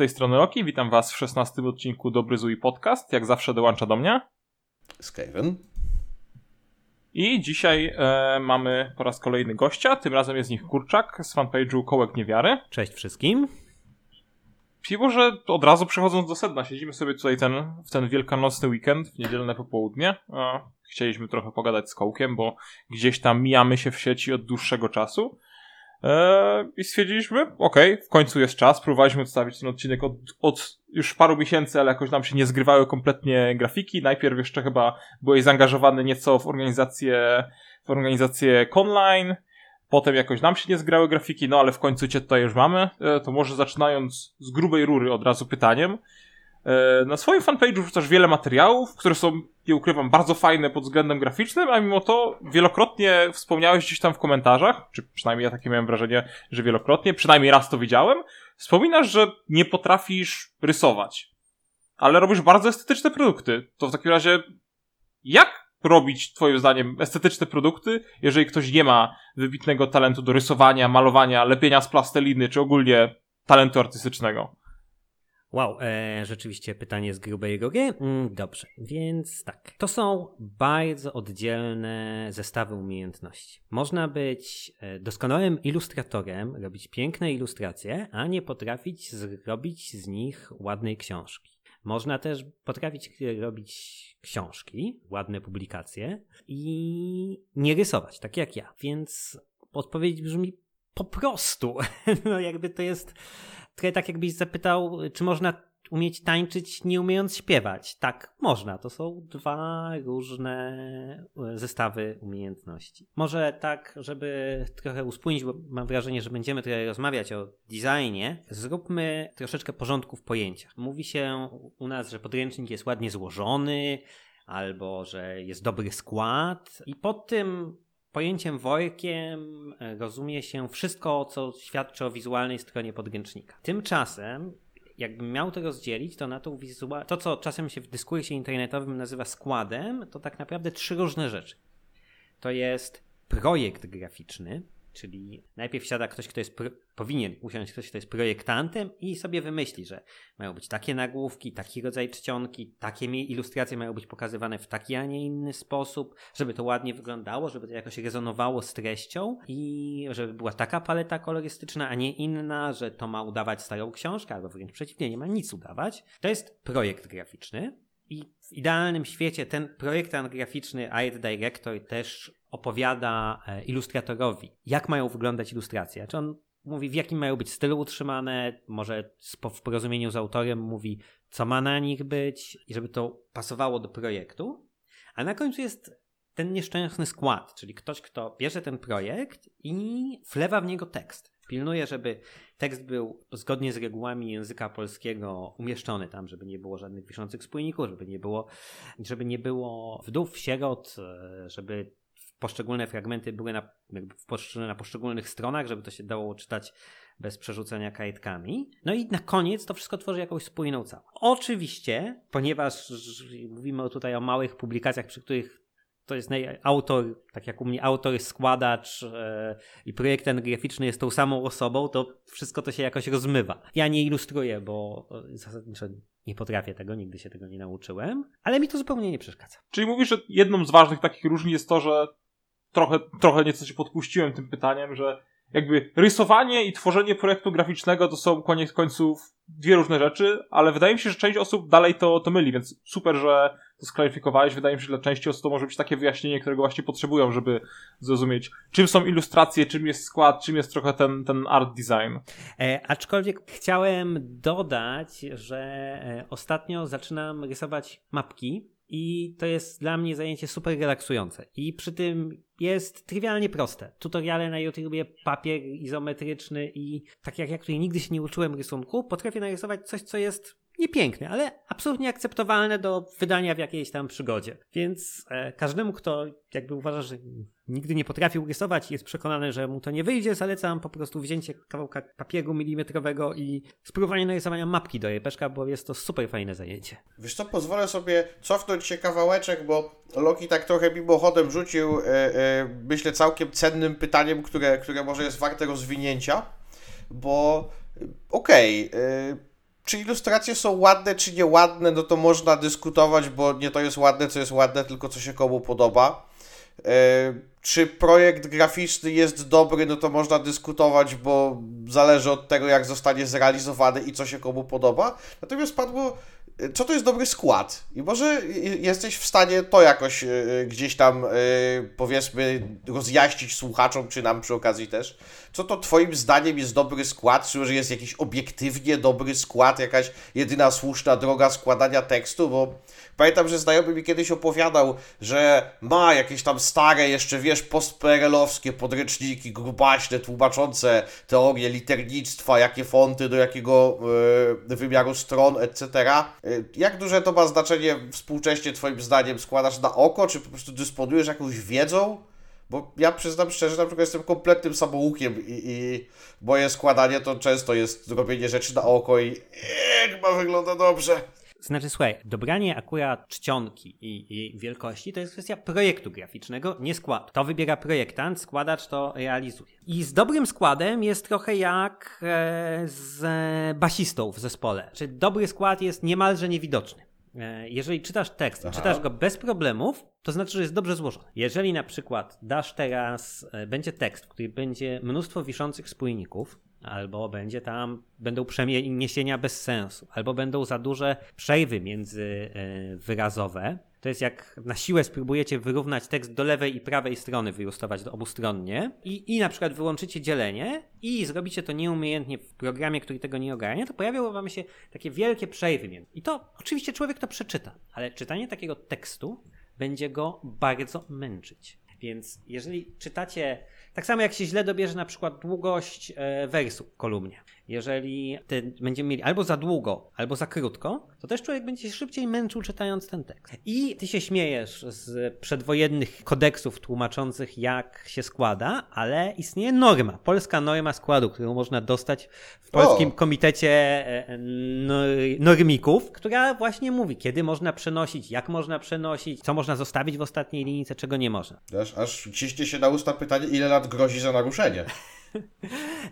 tej strony Loki, witam was w 16 odcinku Dobry Zły Podcast. Jak zawsze dołącza do mnie. Skaven. I dzisiaj e, mamy po raz kolejny gościa, tym razem jest z nich Kurczak z fanpage'u Kołek Niewiary. Cześć wszystkim. Piwo, że od razu przechodząc do sedna, siedzimy sobie tutaj ten, w ten wielkanocny weekend, w niedzielne popołudnie. A chcieliśmy trochę pogadać z Kołkiem, bo gdzieś tam mijamy się w sieci od dłuższego czasu. Eee, I stwierdziliśmy, okej, okay, w końcu jest czas. Próbowaliśmy odstawić ten odcinek od, od już paru miesięcy, ale jakoś nam się nie zgrywały kompletnie grafiki. Najpierw jeszcze chyba byłeś zaangażowany nieco w organizację, w organizację Conline. Potem jakoś nam się nie zgrały grafiki, no ale w końcu cię tutaj już mamy. Eee, to może zaczynając z grubej rury od razu pytaniem. E, na swoim fanpage'u wrzucasz wiele materiałów, które są, nie ukrywam, bardzo fajne pod względem graficznym, a mimo to wielokrotnie wspomniałeś gdzieś tam w komentarzach, czy przynajmniej ja takie miałem wrażenie, że wielokrotnie, przynajmniej raz to widziałem, wspominasz, że nie potrafisz rysować, ale robisz bardzo estetyczne produkty. To w takim razie, jak robić, twoim zdaniem, estetyczne produkty, jeżeli ktoś nie ma wybitnego talentu do rysowania, malowania, lepienia z plasteliny, czy ogólnie talentu artystycznego? Wow, e, rzeczywiście pytanie z grubej rury. Mm, dobrze, więc tak. To są bardzo oddzielne zestawy umiejętności. Można być e, doskonałym ilustratorem, robić piękne ilustracje, a nie potrafić zrobić z nich ładnej książki. Można też potrafić robić książki, ładne publikacje i nie rysować, tak jak ja. Więc odpowiedź brzmi po prostu. no jakby to jest trochę tak jakbyś zapytał, czy można umieć tańczyć nie umiejąc śpiewać. Tak, można. To są dwa różne e, zestawy umiejętności. Może tak, żeby trochę uspójnić, bo mam wrażenie, że będziemy tutaj rozmawiać o designie, zróbmy troszeczkę porządku w pojęciach. Mówi się u nas, że podręcznik jest ładnie złożony, albo że jest dobry skład i pod tym Pojęciem workiem e, rozumie się wszystko, co świadczy o wizualnej stronie podręcznika. Tymczasem, jakbym miał to rozdzielić, to na to, wizual... to co czasem się w dyskursie internetowym nazywa składem, to tak naprawdę trzy różne rzeczy. To jest projekt graficzny, Czyli najpierw siada ktoś, kto jest, powinien usiąść ktoś, kto jest projektantem i sobie wymyśli, że mają być takie nagłówki, taki rodzaj czcionki, takie ilustracje mają być pokazywane w taki, a nie inny sposób, żeby to ładnie wyglądało, żeby to jakoś rezonowało z treścią i żeby była taka paleta kolorystyczna, a nie inna, że to ma udawać starą książkę, albo wręcz przeciwnie, nie ma nic udawać. To jest projekt graficzny. I w idealnym świecie ten projektant graficzny, Art Director też opowiada e, ilustratorowi, jak mają wyglądać ilustracje. Czy on mówi, w jakim mają być stylu utrzymane, może w porozumieniu z autorem mówi, co ma na nich być, i żeby to pasowało do projektu. A na końcu jest ten nieszczęsny skład, czyli ktoś, kto bierze ten projekt i wlewa w niego tekst. Pilnuje, żeby tekst był zgodnie z regułami języka polskiego umieszczony tam, żeby nie było żadnych wiszących spójników, żeby nie było, żeby nie było wdów, sierot, e, żeby poszczególne fragmenty były na, na poszczególnych stronach, żeby to się dało czytać bez przerzucania kajtkami. No i na koniec to wszystko tworzy jakąś spójną całość. Oczywiście, ponieważ mówimy tutaj o małych publikacjach, przy których to jest autor, tak jak u mnie autor, składacz e, i projektant graficzny jest tą samą osobą, to wszystko to się jakoś rozmywa. Ja nie ilustruję, bo e, zasadniczo nie potrafię tego, nigdy się tego nie nauczyłem, ale mi to zupełnie nie przeszkadza. Czyli mówisz, że jedną z ważnych takich różnic jest to, że trochę, trochę nieco się podpuściłem tym pytaniem, że jakby rysowanie i tworzenie projektu graficznego to są koniec końców dwie różne rzeczy, ale wydaje mi się, że część osób dalej to, to myli, więc super, że to sklaryfikowałeś. Wydaje mi się, że dla części osób to może być takie wyjaśnienie, którego właśnie potrzebują, żeby zrozumieć, czym są ilustracje, czym jest skład, czym jest trochę ten, ten art design. E, aczkolwiek chciałem dodać, że e, ostatnio zaczynam rysować mapki i to jest dla mnie zajęcie super relaksujące. I przy tym jest trywialnie proste. Tutoriale na YouTubie, papier izometryczny i tak jak ja, który nigdy się nie uczyłem rysunku, potrafię narysować coś, co jest niepiękne, ale absolutnie akceptowalne do wydania w jakiejś tam przygodzie. Więc e, każdemu, kto jakby uważa, że nigdy nie potrafił rysować i jest przekonany, że mu to nie wyjdzie, zalecam po prostu wzięcie kawałka papieru milimetrowego i spróbowanie narysowania mapki do jepeszka, bo jest to super fajne zajęcie. Wiesz co, pozwolę sobie cofnąć się kawałeczek, bo Loki tak trochę mimochodem rzucił, e, e, myślę, całkiem cennym pytaniem, które, które może jest warte rozwinięcia, bo okej, okay, e, czy ilustracje są ładne, czy nieładne, no to można dyskutować, bo nie to jest ładne, co jest ładne, tylko co się komu podoba. E, czy projekt graficzny jest dobry, no to można dyskutować, bo zależy od tego, jak zostanie zrealizowany i co się komu podoba. Natomiast padło, e, co to jest dobry skład? I może jesteś w stanie to jakoś e, gdzieś tam, powiedzmy, rozjaśnić słuchaczom, czy nam przy okazji też. Co to Twoim zdaniem jest dobry skład? Czy może jest jakiś obiektywnie dobry skład, jakaś jedyna słuszna droga składania tekstu? Bo Pamiętam, że znajomy mi kiedyś opowiadał, że ma jakieś tam stare, jeszcze wiesz, postperelowskie podręczniki grubaśne, tłumaczące teorię liternictwa, jakie fonty do jakiego yy, wymiaru stron, etc. Yy, jak duże to ma znaczenie współcześnie, Twoim zdaniem, składasz na oko, czy po prostu dysponujesz jakąś wiedzą? Bo ja przyznam szczerze, na przykład jestem kompletnym samoukiem i, i moje składanie to często jest robienie rzeczy na oko i chyba wygląda dobrze. Znaczy, słuchaj, dobranie akurat czcionki i jej wielkości to jest kwestia projektu graficznego, nie składu. To wybiera projektant, składacz to realizuje. I z dobrym składem jest trochę jak e, z basistą w zespole. Czy dobry skład jest niemalże niewidoczny. E, jeżeli czytasz tekst, Aha. czytasz go bez problemów, to znaczy, że jest dobrze złożony. Jeżeli na przykład dasz teraz, e, będzie tekst, w którym będzie mnóstwo wiszących spójników, albo będzie tam, będą przeniesienia bez sensu, albo będą za duże przejwy międzywyrazowe. E, to jest jak na siłę spróbujecie wyrównać tekst do lewej i prawej strony, wyjustować to obustronnie i, i na przykład wyłączycie dzielenie i zrobicie to nieumiejętnie w programie, który tego nie ogarnia, to pojawią wam się takie wielkie przejwy. I to oczywiście człowiek to przeczyta, ale czytanie takiego tekstu będzie go bardzo męczyć. Więc jeżeli czytacie tak samo jak się źle dobierze na przykład długość e, wersu w kolumnie. Jeżeli będziemy mieli albo za długo, albo za krótko, to też człowiek będzie się szybciej męczył czytając ten tekst. I ty się śmiejesz z przedwojennych kodeksów tłumaczących, jak się składa, ale istnieje norma, polska norma składu, którą można dostać w Polskim o. Komitecie e, Normików, która właśnie mówi, kiedy można przenosić, jak można przenosić, co można zostawić w ostatniej linijce, czego nie można. Aż, aż ciśnie się na usta pytanie, ile lat grozi za naruszenie.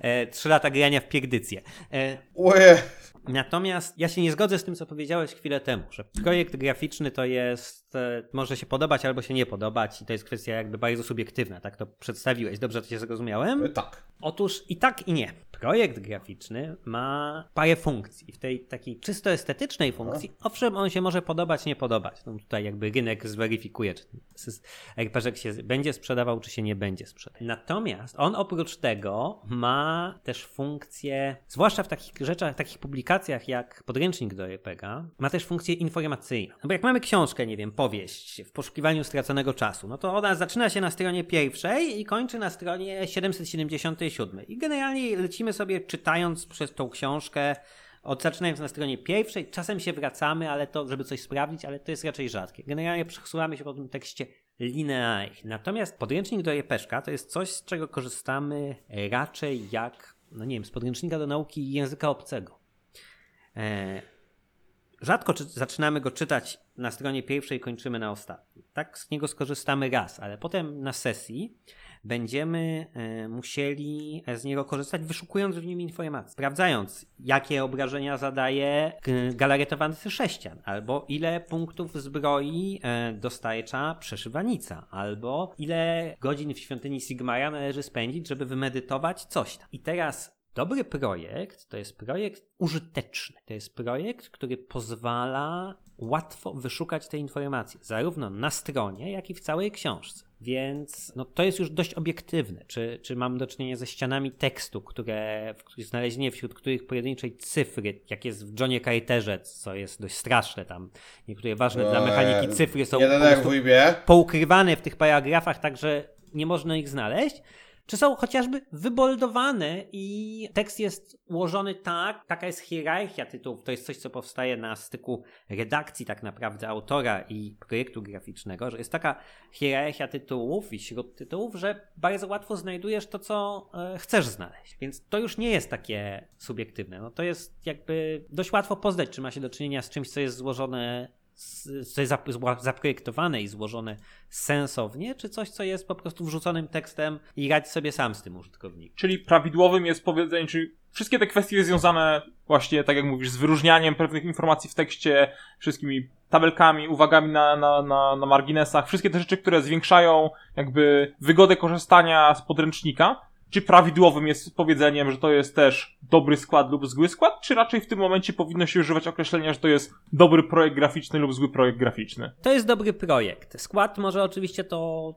E, trzy lata grania w piegdycję. E, Uje. Natomiast ja się nie zgodzę z tym, co powiedziałeś chwilę temu, że projekt graficzny to jest, e, może się podobać albo się nie podobać i to jest kwestia jakby bardzo subiektywna, tak to przedstawiłeś. Dobrze to się zrozumiałem? Tak. Otóż i tak i nie. Projekt graficzny ma parę funkcji. W tej takiej czysto estetycznej funkcji, owszem, on się może podobać, nie podobać. No tutaj jakby rynek zweryfikuje, czy RPG się będzie sprzedawał, czy się nie będzie sprzedawał. Natomiast on oprócz tego ma też funkcję, zwłaszcza w takich rzeczach, takich publikacjach jak podręcznik do RPG, ma też funkcję informacyjną. No bo jak mamy książkę, nie wiem, powieść w poszukiwaniu straconego czasu, no to ona zaczyna się na stronie pierwszej i kończy na stronie 777. I generalnie lecimy sobie czytając przez tą książkę, od zaczynając na stronie pierwszej, czasem się wracamy, ale to, żeby coś sprawdzić, ale to jest raczej rzadkie. Generalnie przesuwamy się po tym tekście linearnie. Natomiast podręcznik do Jepeszka to jest coś, z czego korzystamy raczej jak, no nie wiem, z podręcznika do nauki języka obcego. E, rzadko czy, zaczynamy go czytać na stronie pierwszej kończymy na ostatniej. Tak z niego skorzystamy raz, ale potem na sesji będziemy e, musieli z niego korzystać, wyszukując w nim informacje, sprawdzając, jakie obrażenia zadaje galaretowany sześcian, albo ile punktów zbroi e, dostajcza przeszywanica, albo ile godzin w świątyni Sigmara należy spędzić, żeby wymedytować coś tam. I teraz Dobry projekt to jest projekt użyteczny. To jest projekt, który pozwala łatwo wyszukać te informacje, zarówno na stronie, jak i w całej książce. Więc no, to jest już dość obiektywne. Czy, czy mam do czynienia ze ścianami tekstu, które, w znalezienie wśród których pojedynczej cyfry, jak jest w Johnie Carterze, co jest dość straszne tam, niektóre ważne dla mechaniki cyfry są poukrywane w tych paragrafach, tak że nie można ich znaleźć czy są chociażby wyboldowane i tekst jest ułożony tak, taka jest hierarchia tytułów. To jest coś, co powstaje na styku redakcji tak naprawdę autora i projektu graficznego, że jest taka hierarchia tytułów i śród tytułów, że bardzo łatwo znajdujesz to, co e, chcesz znaleźć. Więc to już nie jest takie subiektywne. No to jest jakby dość łatwo poznać, czy ma się do czynienia z czymś, co jest złożone co jest zaprojektowane i złożone sensownie, czy coś, co jest po prostu wrzuconym tekstem i radź sobie sam z tym użytkownikiem. Czyli prawidłowym jest powiedzenie, czyli wszystkie te kwestie związane właśnie, tak jak mówisz, z wyróżnianiem pewnych informacji w tekście, wszystkimi tabelkami, uwagami na, na, na, na marginesach, wszystkie te rzeczy, które zwiększają jakby wygodę korzystania z podręcznika, czy prawidłowym jest powiedzeniem, że to jest też dobry skład lub zły skład, czy raczej w tym momencie powinno się używać określenia, że to jest dobry projekt graficzny lub zły projekt graficzny? To jest dobry projekt. Skład może oczywiście to.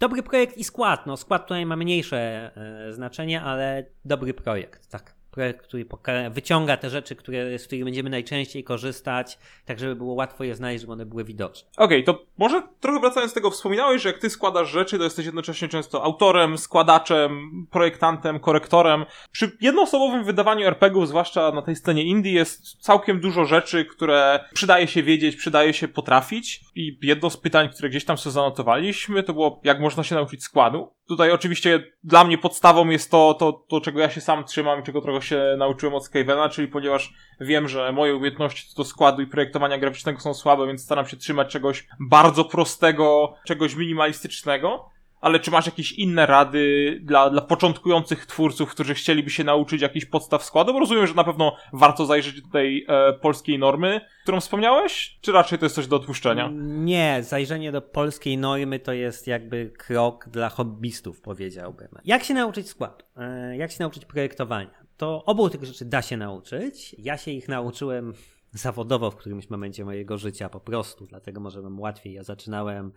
Dobry projekt i skład. No, skład tutaj ma mniejsze e, znaczenie, ale dobry projekt, tak projekt, który wyciąga te rzeczy, które, z których będziemy najczęściej korzystać, tak żeby było łatwo je znaleźć, żeby one były widoczne. Okej, okay, to może trochę wracając do tego, wspominałeś, że jak ty składasz rzeczy, to jesteś jednocześnie często autorem, składaczem, projektantem, korektorem. Przy jednoosobowym wydawaniu RPGów, zwłaszcza na tej scenie indie, jest całkiem dużo rzeczy, które przydaje się wiedzieć, przydaje się potrafić. I jedno z pytań, które gdzieś tam sobie zanotowaliśmy, to było, jak można się nauczyć składu. Tutaj oczywiście dla mnie podstawą jest to, to, to czego ja się sam trzymam i czego trochę się nauczyłem od Skavena, czyli ponieważ wiem, że moje umiejętności do składu i projektowania graficznego są słabe, więc staram się trzymać czegoś bardzo prostego, czegoś minimalistycznego ale czy masz jakieś inne rady dla, dla początkujących twórców, którzy chcieliby się nauczyć jakichś podstaw składu? Bo rozumiem, że na pewno warto zajrzeć do tej e, polskiej normy, którą wspomniałeś, czy raczej to jest coś do odpuszczenia? Nie, zajrzenie do polskiej normy to jest jakby krok dla hobbystów, powiedziałbym. Jak się nauczyć składu? E, jak się nauczyć projektowania? To obu tych rzeczy da się nauczyć. Ja się ich nauczyłem zawodowo w którymś momencie mojego życia po prostu, dlatego może mam łatwiej. Ja zaczynałem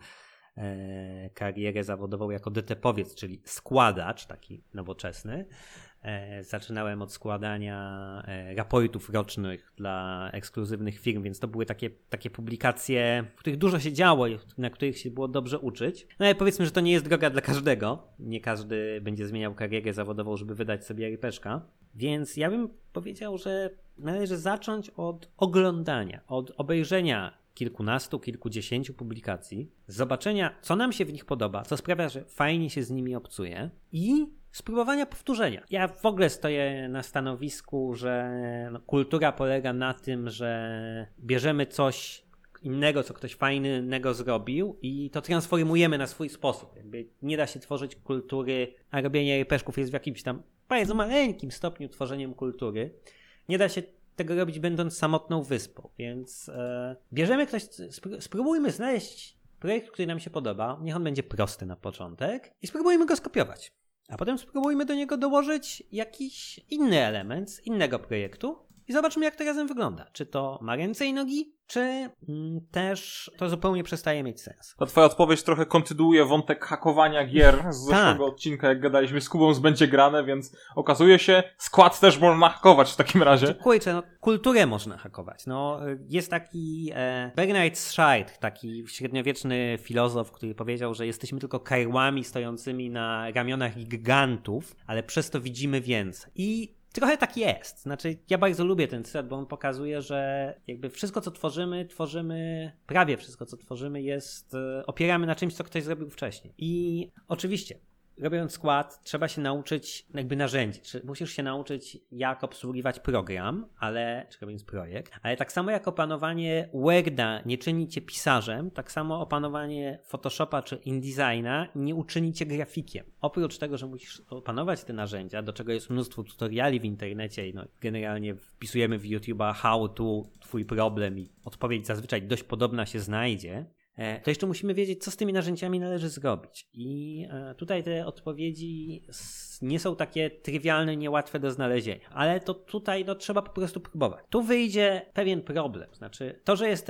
E, karierę zawodową jako DT-powiec, czyli składacz taki nowoczesny. E, zaczynałem od składania e, raportów rocznych dla ekskluzywnych firm, więc to były takie, takie publikacje, w których dużo się działo i na których się było dobrze uczyć. No ale powiedzmy, że to nie jest droga dla każdego. Nie każdy będzie zmieniał karierę zawodową, żeby wydać sobie rpg Więc ja bym powiedział, że należy zacząć od oglądania, od obejrzenia kilkunastu, kilkudziesięciu publikacji, zobaczenia, co nam się w nich podoba, co sprawia, że fajnie się z nimi obcuje i spróbowania powtórzenia. Ja w ogóle stoję na stanowisku, że no, kultura polega na tym, że bierzemy coś innego, co ktoś fajnego zrobił i to transformujemy na swój sposób. Jakby nie da się tworzyć kultury, a robienie peszków jest w jakimś tam bardzo maleńkim stopniu tworzeniem kultury. Nie da się tego robić będąc samotną wyspą, więc e, bierzemy ktoś, spróbujmy znaleźć projekt, który nam się podoba, niech on będzie prosty na początek i spróbujmy go skopiować. A potem spróbujmy do niego dołożyć jakiś inny element z innego projektu i zobaczmy, jak to razem wygląda. Czy to ma ręce i nogi, czy mm, też to zupełnie przestaje mieć sens. Ta twoja odpowiedź trochę kontynuuje wątek hakowania gier z tak. zeszłego odcinka, jak gadaliśmy z Kubą z Będzie Grane, więc okazuje się, skład też można hakować w takim razie. Kurczę, no, kulturę można hakować. No, jest taki e, Bernard Scheid, taki średniowieczny filozof, który powiedział, że jesteśmy tylko karłami stojącymi na ramionach gigantów, ale przez to widzimy więcej. I Trochę tak jest. Znaczy, ja bardzo lubię ten cytat, bo on pokazuje, że jakby wszystko, co tworzymy, tworzymy, prawie wszystko, co tworzymy, jest, e, opieramy na czymś, co ktoś zrobił wcześniej. I oczywiście, robiąc skład, trzeba się nauczyć jakby narzędzi. Musisz się nauczyć, jak obsługiwać program, ale, czy robiąc projekt, ale tak samo jak opanowanie Worda nie czyni cię pisarzem, tak samo opanowanie Photoshopa czy InDesigna nie uczyni cię grafikiem. Oprócz tego, że musisz opanować te narzędzia, do czego jest mnóstwo tutoriali w internecie i no, generalnie wpisujemy w YouTube'a how to twój problem i odpowiedź zazwyczaj dość podobna się znajdzie, to jeszcze musimy wiedzieć, co z tymi narzędziami należy zrobić. I e, tutaj te odpowiedzi nie są takie trywialne, niełatwe do znalezienia, ale to tutaj no, trzeba po prostu próbować. Tu wyjdzie pewien problem. Znaczy, to, że jest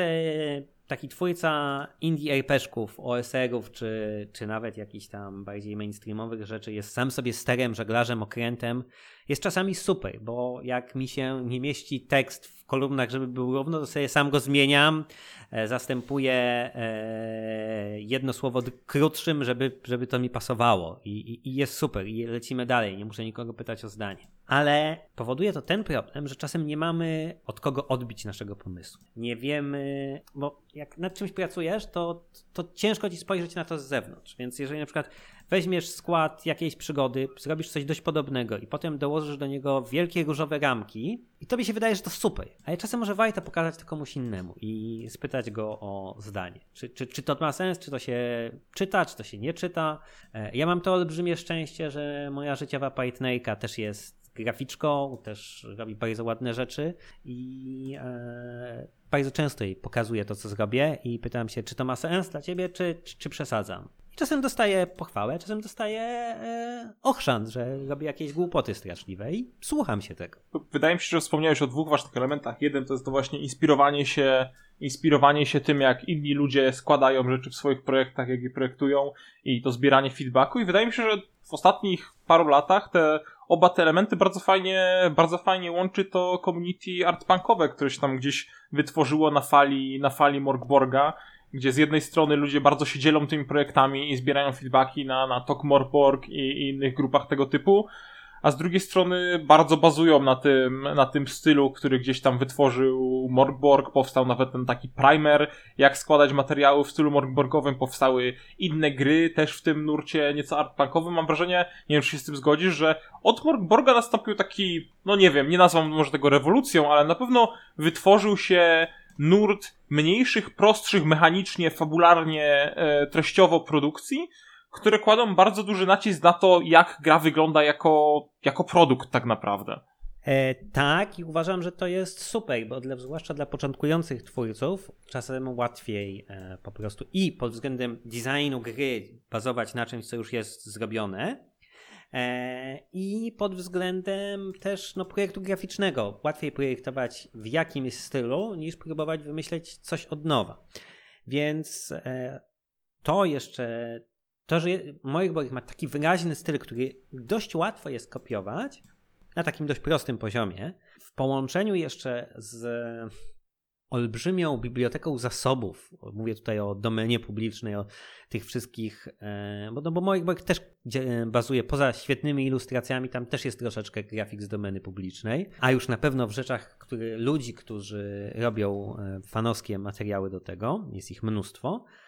taki twórca indie RPGów, OSR-ów, czy, czy nawet jakichś tam bardziej mainstreamowych rzeczy, jest sam sobie sterem, żeglarzem, okrętem, jest czasami super, bo jak mi się nie mieści tekst w kolumnach, żeby był równo, to sobie sam go zmieniam, e, zastępuję e, jedno słowo krótszym, żeby, żeby to mi pasowało I, i, i jest super i lecimy dalej, nie muszę nikogo pytać o zdanie. Ale powoduje to ten problem, że czasem nie mamy od kogo odbić naszego pomysłu. Nie wiemy, bo jak nad czymś pracujesz, to, to ciężko ci spojrzeć na to z zewnątrz. Więc jeżeli na przykład weźmiesz skład jakiejś przygody, zrobisz coś dość podobnego i potem dołożysz do niego wielkie różowe ramki i tobie się wydaje, że to super. Ale czasem może warto pokazać to komuś innemu i spytać go o zdanie. Czy, czy, czy to ma sens, czy to się czyta, czy to się nie czyta. E, ja mam to olbrzymie szczęście, że moja życiowa partnerka też jest graficzką, też robi bardzo ładne rzeczy i e, bardzo często jej pokazuję to, co zrobię i pytam się, czy to ma sens dla ciebie, czy, czy, czy przesadzam. I czasem dostaję pochwałę, czasem dostaję e, ochrzan, że robię jakieś głupoty straszliwe i słucham się tego. Wydaje mi się, że wspomniałeś o dwóch ważnych elementach. Jeden to jest to właśnie inspirowanie się inspirowanie się tym, jak inni ludzie składają rzeczy w swoich projektach, jak je projektują i to zbieranie feedbacku i wydaje mi się, że w ostatnich paru latach te oba te elementy bardzo fajnie, bardzo fajnie łączy to community artpunkowe, które się tam gdzieś wytworzyło na fali, na fali Morgborga, gdzie z jednej strony ludzie bardzo się dzielą tymi projektami i zbierają feedbacki na, na Tok Morborg i, i innych grupach tego typu, a z drugiej strony bardzo bazują na tym, na tym stylu, który gdzieś tam wytworzył Morgborg, powstał nawet ten taki primer, jak składać materiały w stylu Morgborgowym, powstały inne gry też w tym nurcie nieco artpunkowym. Mam wrażenie, nie wiem czy się z tym zgodzisz, że od Morgborga nastąpił taki, no nie wiem, nie nazwam może tego rewolucją, ale na pewno wytworzył się nurt mniejszych, prostszych mechanicznie, fabularnie, e, treściowo produkcji, które kładą bardzo duży nacisk na to, jak gra wygląda jako, jako produkt tak naprawdę. E, tak, i uważam, że to jest super, bo dla, zwłaszcza dla początkujących twórców czasem łatwiej e, po prostu i pod względem designu gry bazować na czymś, co już jest zrobione, e, i pod względem też no, projektu graficznego. Łatwiej projektować w jakimś stylu, niż próbować wymyśleć coś od nowa. Więc e, to jeszcze to, że Moirborg ma taki wyraźny styl, który dość łatwo jest kopiować na takim dość prostym poziomie, w połączeniu jeszcze z olbrzymią biblioteką zasobów, mówię tutaj o domenie publicznej, o tych wszystkich, e, bo, no bo Moirborg też bazuje poza świetnymi ilustracjami, tam też jest troszeczkę grafik z domeny publicznej, a już na pewno w rzeczach który, ludzi, którzy robią e, fanowskie materiały do tego, jest ich mnóstwo, E,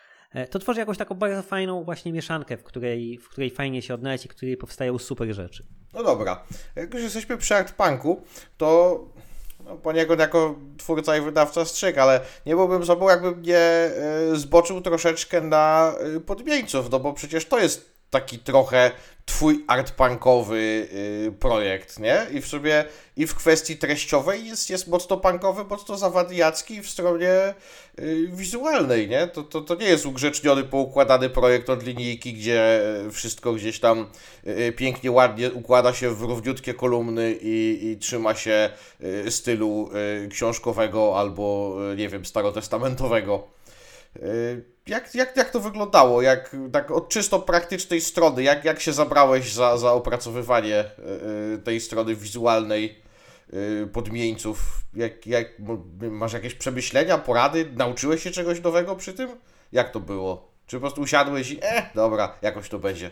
to tworzy jakąś taką bardzo fajną właśnie mieszankę, w której, w której fajnie się odnaleźć i w której powstają super rzeczy. No dobra, jak już jesteśmy przy Artpunku, to no, poniekąd jako twórca i wydawca strzyk, ale nie byłbym sobą, jakbym nie e, zboczył troszeczkę na e, podmieńców, no bo przecież to jest taki trochę twój artpunkowy y, projekt, nie? I w sobie, i w kwestii treściowej jest, jest mocno punkowy, mocno zawadiacki w stronie y, wizualnej, nie? To, to, to nie jest ugrzeczniony, poukładany projekt od linijki, gdzie wszystko gdzieś tam y, pięknie, ładnie układa się w równiutkie kolumny i, i trzyma się y, stylu y, książkowego albo, y, nie wiem, starotestamentowego. Y, jak, jak, jak to wyglądało? Jak, tak od czysto praktycznej strony, jak, jak się zabrałeś za, za opracowywanie y, tej strony wizualnej y, podmieńców? Jak, jak, masz jakieś przemyślenia, porady? Nauczyłeś się czegoś nowego przy tym? Jak to było? Czy po prostu usiadłeś i e, dobra, jakoś to będzie?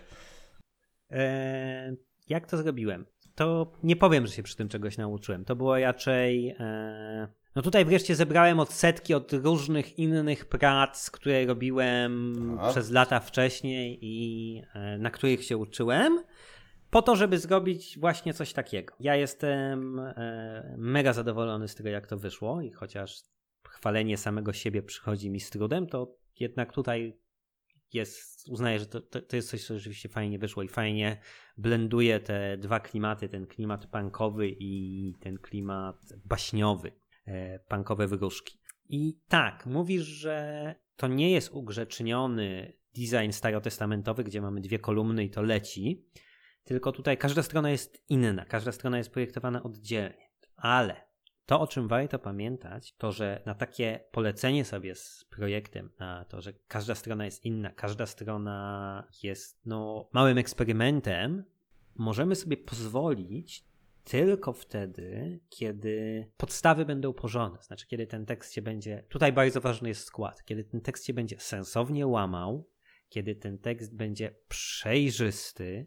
Jak to zrobiłem? To nie powiem, że się przy tym czegoś nauczyłem. To było raczej... no tutaj wreszcie zebrałem odsetki od różnych innych prac, które robiłem przez lata wcześniej i e, na których się uczyłem, po to, żeby zrobić właśnie coś takiego. Ja jestem e, mega zadowolony z tego, jak to wyszło i chociaż chwalenie samego siebie przychodzi mi z trudem, to jednak tutaj jest, uznaję, że to, to, to, jest coś, co rzeczywiście fajnie wyszło i fajnie blenduje te dwa klimaty, ten klimat punkowy i ten klimat baśniowy. E, punkowe wróżki. I tak, mówisz, że to nie jest ugrzeczniony design starotestamentowy, gdzie mamy dwie kolumny i to leci, tylko tutaj każda strona jest inna, każda strona jest projektowana oddzielnie. Ale to, o czym warto pamiętać, to że na takie polecenie sobie z projektem, na to, że każda strona jest inna, każda strona jest no, małym eksperymentem, możemy sobie pozwolić tylko wtedy, kiedy podstawy będą porządne, znaczy kiedy ten tekst się będzie, tutaj bardzo ważny jest skład, kiedy ten tekst się będzie sensownie łamał, kiedy ten tekst będzie przejrzysty,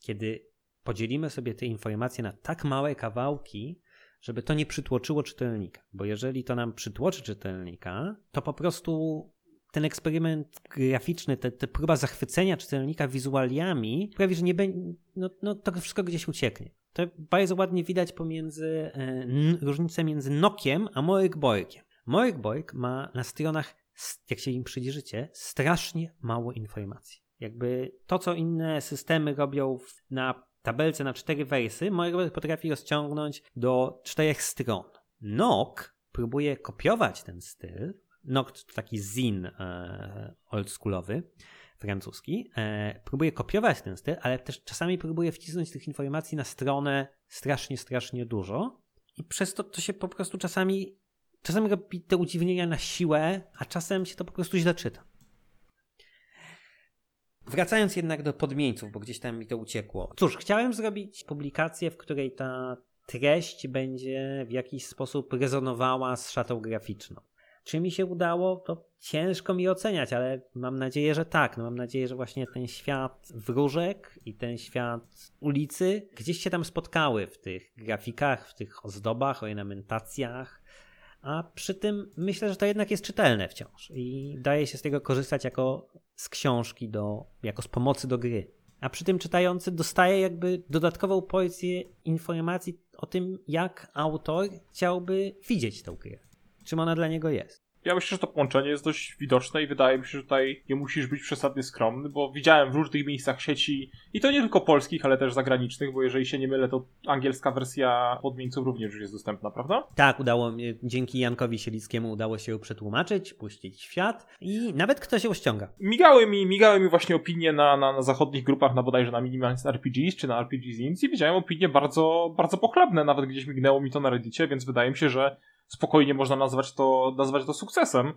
kiedy podzielimy sobie te informacje na tak małe kawałki, żeby to nie przytłoczyło czytelnika. Bo jeżeli to nam przytłoczy czytelnika, to po prostu ten eksperyment graficzny, te próba zachwycenia czytelnika wizualiami sprawi, że nie będzie, no, no to wszystko gdzieś ucieknie. To bardzo ładnie widać pomiędzy, e, różnicę między Nokiem a Morik Morik ma na stronach, jak się im przyjrzycie, strasznie mało informacji. Jakby to, co inne systemy robią na tabelce na cztery wersy, Morik potrafi rozciągnąć do czterech stron. Nok próbuje kopiować ten styl, Noct to taki zin e, oldschoolowy, francuski. E, próbuje kopiować ten styl, ale też czasami próbuje wcisnąć tych informacji na stronę strasznie, strasznie dużo i przez to to się po prostu czasami czasami robi te udziwnienia na siłę, a czasem się to po prostu źle czyta. Wracając jednak do podmieńców, bo gdzieś tam mi to uciekło. Cóż, chciałem zrobić publikację, w której ta treść będzie w jakiś sposób rezonowała z szatą graficzną. Czy mi się udało, to ciężko mi oceniać, ale mam nadzieję, że tak. No mam nadzieję, że właśnie ten świat wróżek i ten świat ulicy gdzieś się tam spotkały w tych grafikach, w tych ozdobach, ornamentacjach. A przy tym myślę, że to jednak jest czytelne wciąż i daje się z tego korzystać jako z książki, do, jako z pomocy do gry. A przy tym czytający dostaje jakby dodatkową porcję informacji o tym, jak autor chciałby widzieć tę grę czym ona dla niego jest. Ja myślę, że to połączenie jest dość widoczne i wydaje mi się, że tutaj nie musisz być przesadnie skromny, bo widziałem w różnych miejscach sieci i to nie tylko polskich, ale też zagranicznych, bo jeżeli się nie mylę, to angielska wersja podmieńców również już jest dostępna, prawda? Tak, udało mi, dzięki Jankowi Sielickiemu udało się ją przetłumaczyć, puścić w świat i nawet ktoś się ściąga. Migały mi, migały mi właśnie opinie na, na, na zachodnich grupach, na bodajże na Minimalist RPGs czy na RPG Zins i widziałem opinie bardzo, bardzo pochlebne, nawet gdzieś mignęło mi to na reddicie, więc wydaje mi się, że spokojnie można nazwać to, nazwać to sukcesem.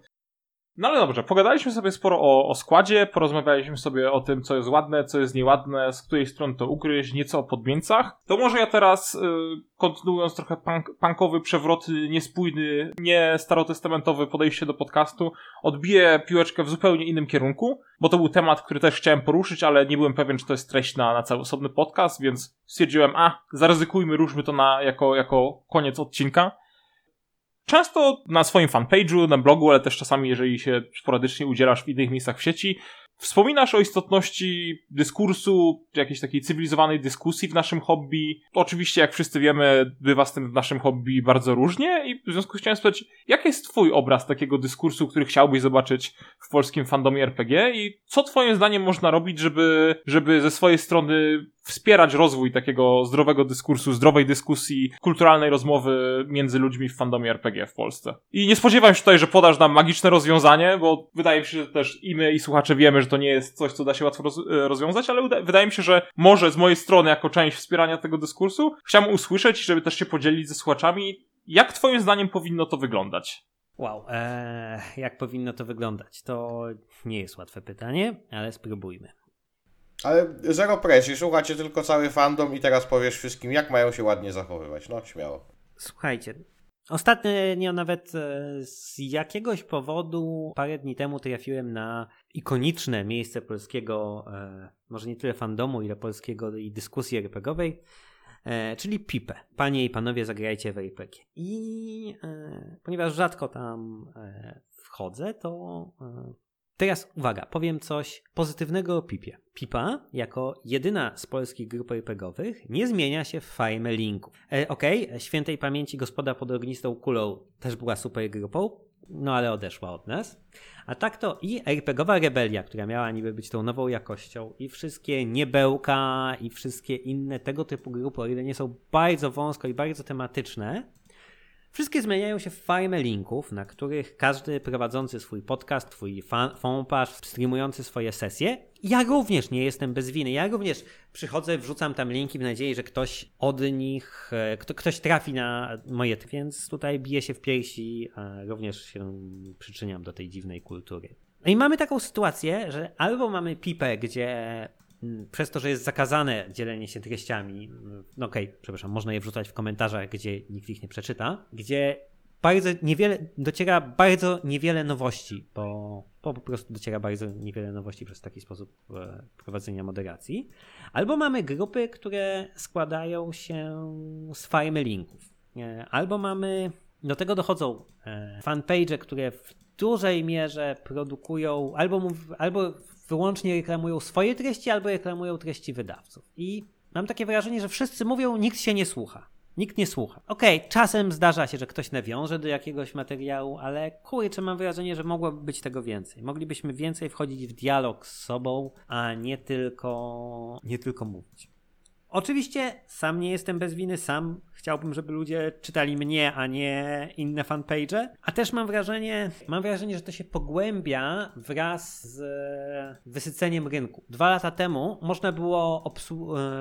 No ale dobrze, pogadaliśmy sobie sporo o, o składzie, porozmawialiśmy sobie o tym, co jest ładne, co jest nieładne, z której strony to ukryć, nieco o podmieńcach. To może ja teraz, yy, kontynuując trochę punk, punkowy, przewroty, niespójny, nie starotestamentowy podejście do podcastu, odbiję piłeczkę w zupełnie innym kierunku, bo to był temat, który też chciałem poruszyć, ale nie byłem pewien, czy to jest treść na, na cały osobny podcast, więc stwierdziłem, a, zaryzykujmy, ruszmy to na, jako, jako koniec odcinka. Często na swoim fanpage'u, na blogu, ale też czasami, jeżeli się sporadycznie udzielasz w innych miejscach w sieci, Wspominasz o istotności dyskursu, jakiejś takiej cywilizowanej dyskusji w naszym hobby. Oczywiście, jak wszyscy wiemy, bywa z tym w naszym hobby bardzo różnie i w związku z tym chciałem spytać, jaki jest twój obraz takiego dyskursu, który chciałbyś zobaczyć w polskim fandomie RPG i co twoim zdaniem można robić, żeby, żeby ze swojej strony wspierać rozwój takiego zdrowego dyskursu, zdrowej dyskusji, kulturalnej rozmowy między ludźmi w fandomie RPG w Polsce. I nie spodziewam się tutaj, że podasz nam magiczne rozwiązanie, bo wydaje mi się, że też i my i słuchacze wiemy, że to nie jest coś, co da się łatwo roz e, rozwiązać, ale wydaje mi się, że może z mojej strony, jako część wspierania tego dyskursu, chciałbym usłyszeć, żeby też się podzielić ze słuchaczami, jak twoim zdaniem powinno to wyglądać? Wow, ee, jak powinno to wyglądać? To nie jest łatwe pytanie, ale spróbujmy. Ale zero presji, słuchacie tylko cały fandom i teraz powiesz wszystkim, jak mają się ładnie zachowywać. No, śmiało. Słuchajcie, Ostatnio nawet e, z jakiegoś powodu parę dni temu trafiłem na ikoniczne miejsce polskiego, e, może nie tyle fandomu, ile polskiego i dyskusji RPGowej, e, czyli PIPE. Panie i panowie, zagrajcie w RPG. I ponieważ rzadko tam wchodzę, to Teraz uwaga, powiem coś pozytywnego o Pipie. Pipa, jako jedyna z polskich grup RPGowych, nie zmienia się w farmę linków. E, Okej, okay, świętej pamięci gospoda pod ognistą kulą też była super grupą, no ale odeszła od nas. A tak to i RPGowa Rebelia, która miała niby być tą nową jakością, i wszystkie niebełka, i wszystkie inne tego typu grupy, o ile nie są bardzo wąsko i bardzo tematyczne, Wszystkie zmieniają się w farmę linków, na których każdy prowadzący swój podcast, twój fanpage, streamujący swoje sesje. Ja również nie jestem bez winy. Ja również przychodzę, wrzucam tam linki w nadziei, że ktoś od nich, e, kto, ktoś trafi na moje, więc tutaj biję się w piersi, a również się przyczyniam do tej dziwnej kultury. No i mamy taką sytuację, że albo mamy pipę, gdzie przez to, że jest zakazane dzielenie się treściami, no okej, okay, przepraszam, można je wrzucać w komentarzach, gdzie nikt ich nie przeczyta, gdzie bardzo niewiele, dociera bardzo niewiele nowości, bo, bo po prostu dociera bardzo niewiele nowości przez taki sposób e, prowadzenia moderacji. Albo mamy grupy, które składają się z farmy linków. E, albo mamy, do tego dochodzą e, fanpage, które w dużej mierze produkują albo, albo wyłącznie reklamują swoje treści, albo reklamują treści wydawców. I mam takie wrażenie, że wszyscy mówią, nikt się nie słucha. Nikt nie słucha. Okej, okay, czasem zdarza się, że ktoś nawiąże do jakiegoś materiału, ale kurczę, mam wrażenie, że mogłoby być tego więcej. Moglibyśmy więcej wchodzić w dialog z sobą, a nie tylko, nie tylko mówić. Oczywiście sam nie jestem bez winy, sam chciałbym, żeby ludzie czytali mnie, a nie inne fanpage. A też mam wrażenie, mam wrażenie, że to się pogłębia wraz z wysyceniem rynku. Dwa lata temu można było,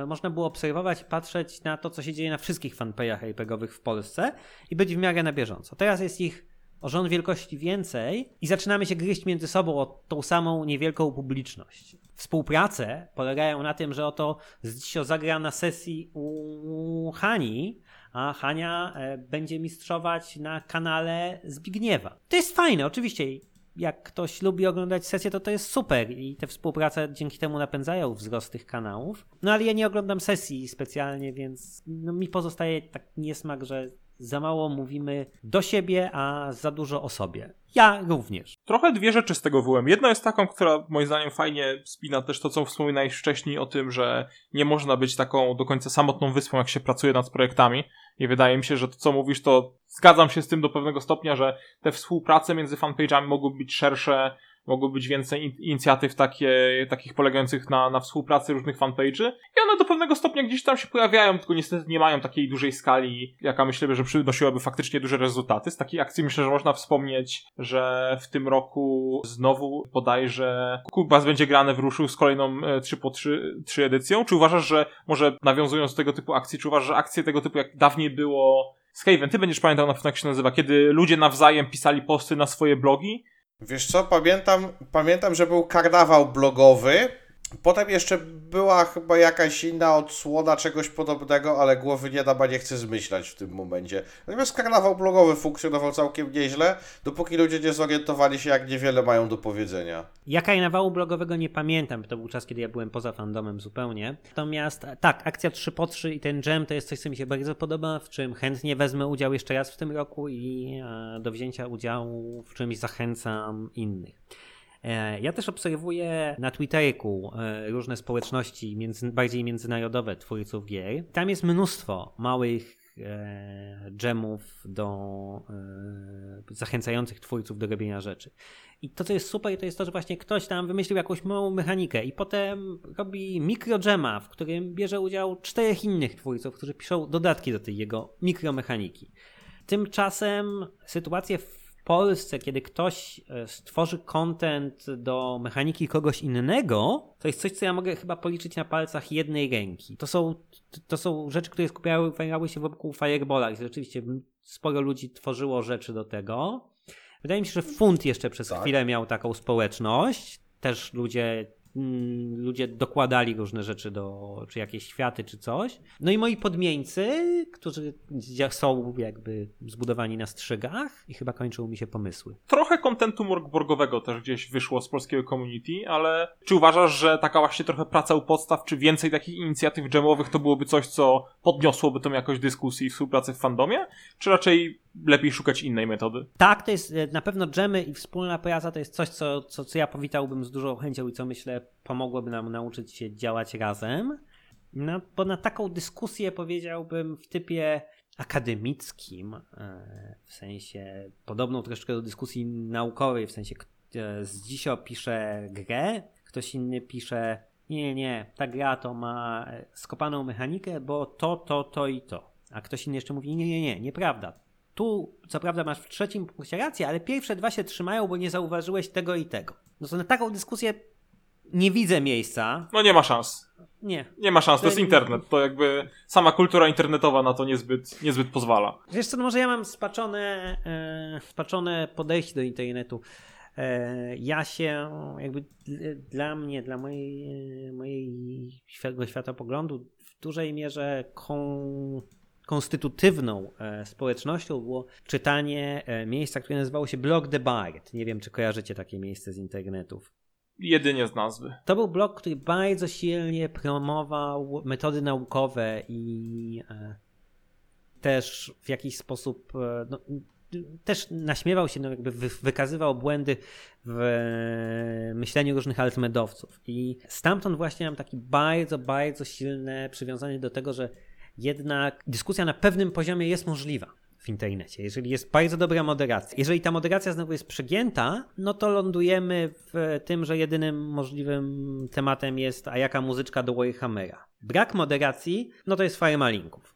e, można było obserwować patrzeć na to, co się dzieje na wszystkich fanpage'ach RPGowych w Polsce i być w miarę na bieżąco. Teraz jest ich rząd wielkości więcej i zaczynamy się gryźć między sobą o tą samą niewielką publiczność. Współprace polegają na tym, że oto Zdzisio zagra na sesji u Hani, a Hania e, będzie mistrzować na kanale Zbigniewa. To jest fajne, oczywiście. Jak ktoś lubi oglądać sesje, to to jest super i te współprace dzięki temu napędzają wzrost tych kanałów. No ale ja nie oglądam sesji specjalnie, więc no, mi pozostaje tak niesmak, że za mało mówimy do siebie, a za dużo o sobie. Ja również. Trochę dwie rzeczy z tego wyłem. Jedna jest taką, która moim zdaniem fajnie spina też to, co wspominałeś wcześniej o tym, że nie można być taką do końca samotną wyspą, jak się pracuje nad projektami. I wydaje mi się, że to, co mówisz, to zgadzam się z tym do pewnego stopnia, że te współprace między fanpage'ami mogą być szersze, mogło być więcej inicjatyw takie, takich polegających na, na współpracy różnych fanpage'y i one do pewnego stopnia gdzieś tam się pojawiają, tylko niestety nie mają takiej dużej skali, jaka myślę, że przynosiłaby faktycznie duże rezultaty. Z takiej akcji myślę, że można wspomnieć, że w tym roku znowu bodajże Kubas będzie grane w ruszył z kolejną 3 e, po 3, 3 edycją. Czy uważasz, że może nawiązując do tego typu akcji, czy uważasz, że akcje tego typu jak dawniej było Skaven, ty będziesz pamiętał na pewno jak się nazywa, kiedy ludzie nawzajem pisali posty na swoje blogi Wiesz co, pamiętam, pamiętam, że był karnawał blogowy, Potem jeszcze była chyba jakaś inna odsłona czegoś podobnego, ale głowy nie dam, a nie chcę zmyślać w tym momencie. Natomiast karnawał blogowy funkcjonował całkiem nieźle, dopóki ludzie nie zorientowali się, jak niewiele mają do powiedzenia. Ja karnawału blogowego nie pamiętam, to był czas, kiedy ja byłem poza fandomem zupełnie. Natomiast tak, akcja 3 po 3 i ten jam to jest coś, co mi się bardzo podoba, w czym chętnie wezmę udział jeszcze raz w tym roku i e, do wzięcia udziału w czymś zachęcam innych. E, ja też obserwuję na Twitterku e, różne społeczności między, bardziej międzynarodowe twórców gier. Tam jest mnóstwo małych e, dżemów do zachęcających twórców do robienia rzeczy. I to, co jest super, to jest to, że właśnie ktoś tam wymyślił jakąś małą mechanikę i potem robi mikrodżema, w którym bierze udział czterech innych twórców, którzy piszą dodatki do tej jego mikromechaniki. Tymczasem sytuacje w Polsce, kiedy ktoś e, stworzy content do mechaniki kogoś innego, to jest coś, co ja mogę chyba policzyć na palcach jednej ręki. To są, to są rzeczy, które skupiały się wokół Firebola i rzeczywiście sporo ludzi tworzyło rzeczy do tego. Wydaje mi się, że Funt jeszcze przez tak. chwilę miał taką społeczność. Też ludzie ludzie dokładali różne rzeczy do, czy jakieś światy, czy coś. No i moi podmieńcy, którzy są jakby zbudowani na strzygach i chyba kończą mi się pomysły. Trochę kontentu morgborgowego też gdzieś wyszło z polskiego community, ale czy uważasz, że taka właśnie trochę praca u podstaw, czy więcej takich inicjatyw dżemowych to byłoby coś, co podniosłoby tą jakość dyskusji i współpracy w fandomie? Czy raczej lepiej szukać innej metody. Tak, to jest e, na pewno dżemy i wspólna praca to jest coś, co, co, co ja powitałbym z dużą chęcią i co myślę pomogłoby nam nauczyć się działać razem. No, bo na taką dyskusję powiedziałbym w typie akademickim, e, w sensie podobną troszeczkę do dyskusji naukowej, w sensie e, z dziś pisze grę, ktoś inny pisze nie, nie, ta gra to ma skopaną mechanikę, bo to, to, to i to. A ktoś inny jeszcze mówi, nie, nie, nie, nieprawda tu, co prawda, masz w trzecim punkcie rację, ale pierwsze dwa się trzymają, bo nie zauważyłeś tego i tego. No to na taką dyskusję nie widzę miejsca. No nie ma szans. Nie. Nie ma szans, to jest internet. To jakby sama kultura internetowa na to niezbyt, niezbyt pozwala. Wiesz co, no może ja mam spaczone, e, spaczone podejście do internetu. E, ja się jakby dla mnie, dla mojej, mojej światłopoglądu w dużej mierze kon konstytutywną e, społecznością było czytanie e, miejsca, które nazywało się Blog the Bard. Nie wiem, czy kojarzycie takie miejsce z internetów. Jedynie z nazwy. To był blog, który bardzo silnie promował metody naukowe i e, też w jakiś sposób no, też naśmiewał się, no jakby wy, wykazywał błędy w myśleniu różnych altmedowców. I stamtąd właśnie mam taki bardzo, bardzo silne przywiązanie do tego, że jednak dyskusja na pewnym poziomie jest możliwa w internecie. Jeżeli jest bardzo dobra moderacja, jeżeli ta moderacja znowu jest przegięta, no to lądujemy w tym, że jedynym możliwym tematem jest a jaka muzyczka do Warhammera. Brak moderacji, no to jest farma linków.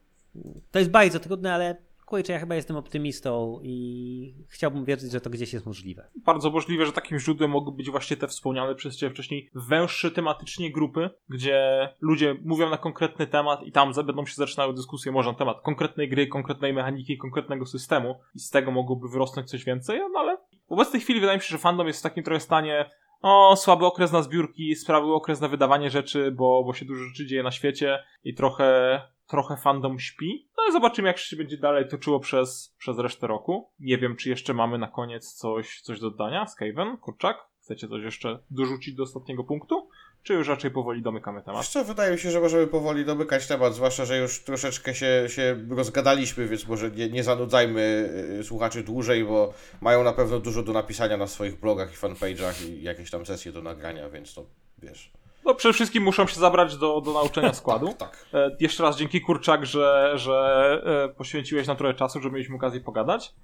To jest bardzo trudne, ale kurczę, ja chyba jestem optymistą i chciałbym wierzyć, że to gdzieś jest możliwe. Bardzo możliwe, że takim źródłem mogą być właśnie te wspomniane przez Ciebie wcześniej węższe tematycznie grupy, gdzie ludzie mówią na konkretny temat i tam będą się zaczynały dyskusje może na temat konkretnej gry, konkretnej mechaniki, konkretnego systemu i z tego mogłoby wyrosnąć coś więcej, no ale w obecnej chwili wydaje mi się, że fandom jest w takim trochę stanie o, słaby okres na zbiórki, sprawy okres na wydawanie rzeczy, bo, bo się dużo rzeczy dzieje na świecie i trochę trochę fandom śpi. No zobaczymy, jak się będzie dalej toczyło przez, przez resztę roku. Nie wiem, czy jeszcze mamy na koniec coś, coś do dodania. Skaven, Kurczak, chcecie coś jeszcze dorzucić do ostatniego punktu? Czy już raczej powoli domykamy temat? Jeszcze wydaje mi się, że możemy powoli domykać temat, zwłaszcza, że już troszeczkę się, się rozgadaliśmy, więc może nie, nie zanudzajmy y, słuchaczy dłużej, bo mają na pewno dużo do napisania na swoich blogach i fanpage'ach i jakieś tam sesje do nagrania, więc to wiesz. No przede wszystkim muszą się zabrać do, do nauczenia składu. tak. E, jeszcze raz dzięki Kurczak, że, że e, poświęciłeś nam trochę czasu, żeby mieliśmy okazję pogadać.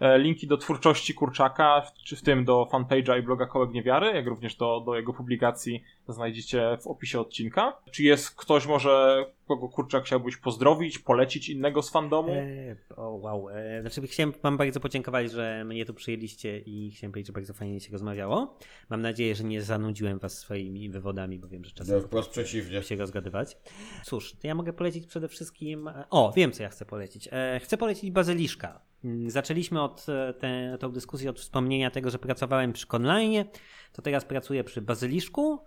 E, linki do twórczości Kurczaka, czy w tym do fanpage'a i bloga Kołek Niewiary, jak również do, do jego publikacji znajdziecie w opisie odcinka. Czy jest ktoś może, kogo Kurczak chciałbyś pozdrowić, polecić innego z fandomu? E, o wow, e, znaczy chciałem wam bardzo podziękować, że mnie tu przyjęliście i chciałem powiedzieć, że bardzo fajnie się rozmawiało. Mam nadzieję, że nie zanudziłem was swoimi wywodami, bo wiem, że czasem No, wprost przeciwnie. się rozgadywać. Cóż, to ja mogę polecić przede wszystkim... e, O, wiem co ja chcę polecić. E, chcę polecić Bazyliszka. Mm, Zaczęliśmy od e, tę tą dyskusję od wspomnienia tego, że pracowałem przy Conline, to teraz pracuję przy Bazyliszku.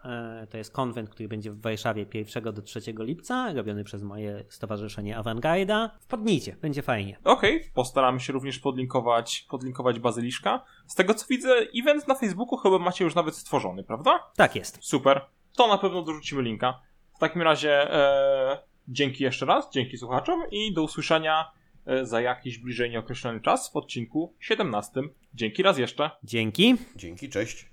To jest konwent, który będzie w Warszawie 1 do 3 lipca, robiony przez moje stowarzyszenie Avantgarda. Wpadnijcie, będzie fajnie. Okej, postaramy się również podlinkować, podlinkować Bazyliszka. Z tego co widzę, event na Facebooku chyba macie już nawet stworzony, prawda? Tak jest. Super. To na pewno dorzucimy linka. W takim razie e, dzięki jeszcze raz, dzięki słuchaczom i do usłyszenia e, za jakiś bliżej nieokreślony czas w odcinku 17. Dzięki raz jeszcze. Dzięki. Dzięki, cześć.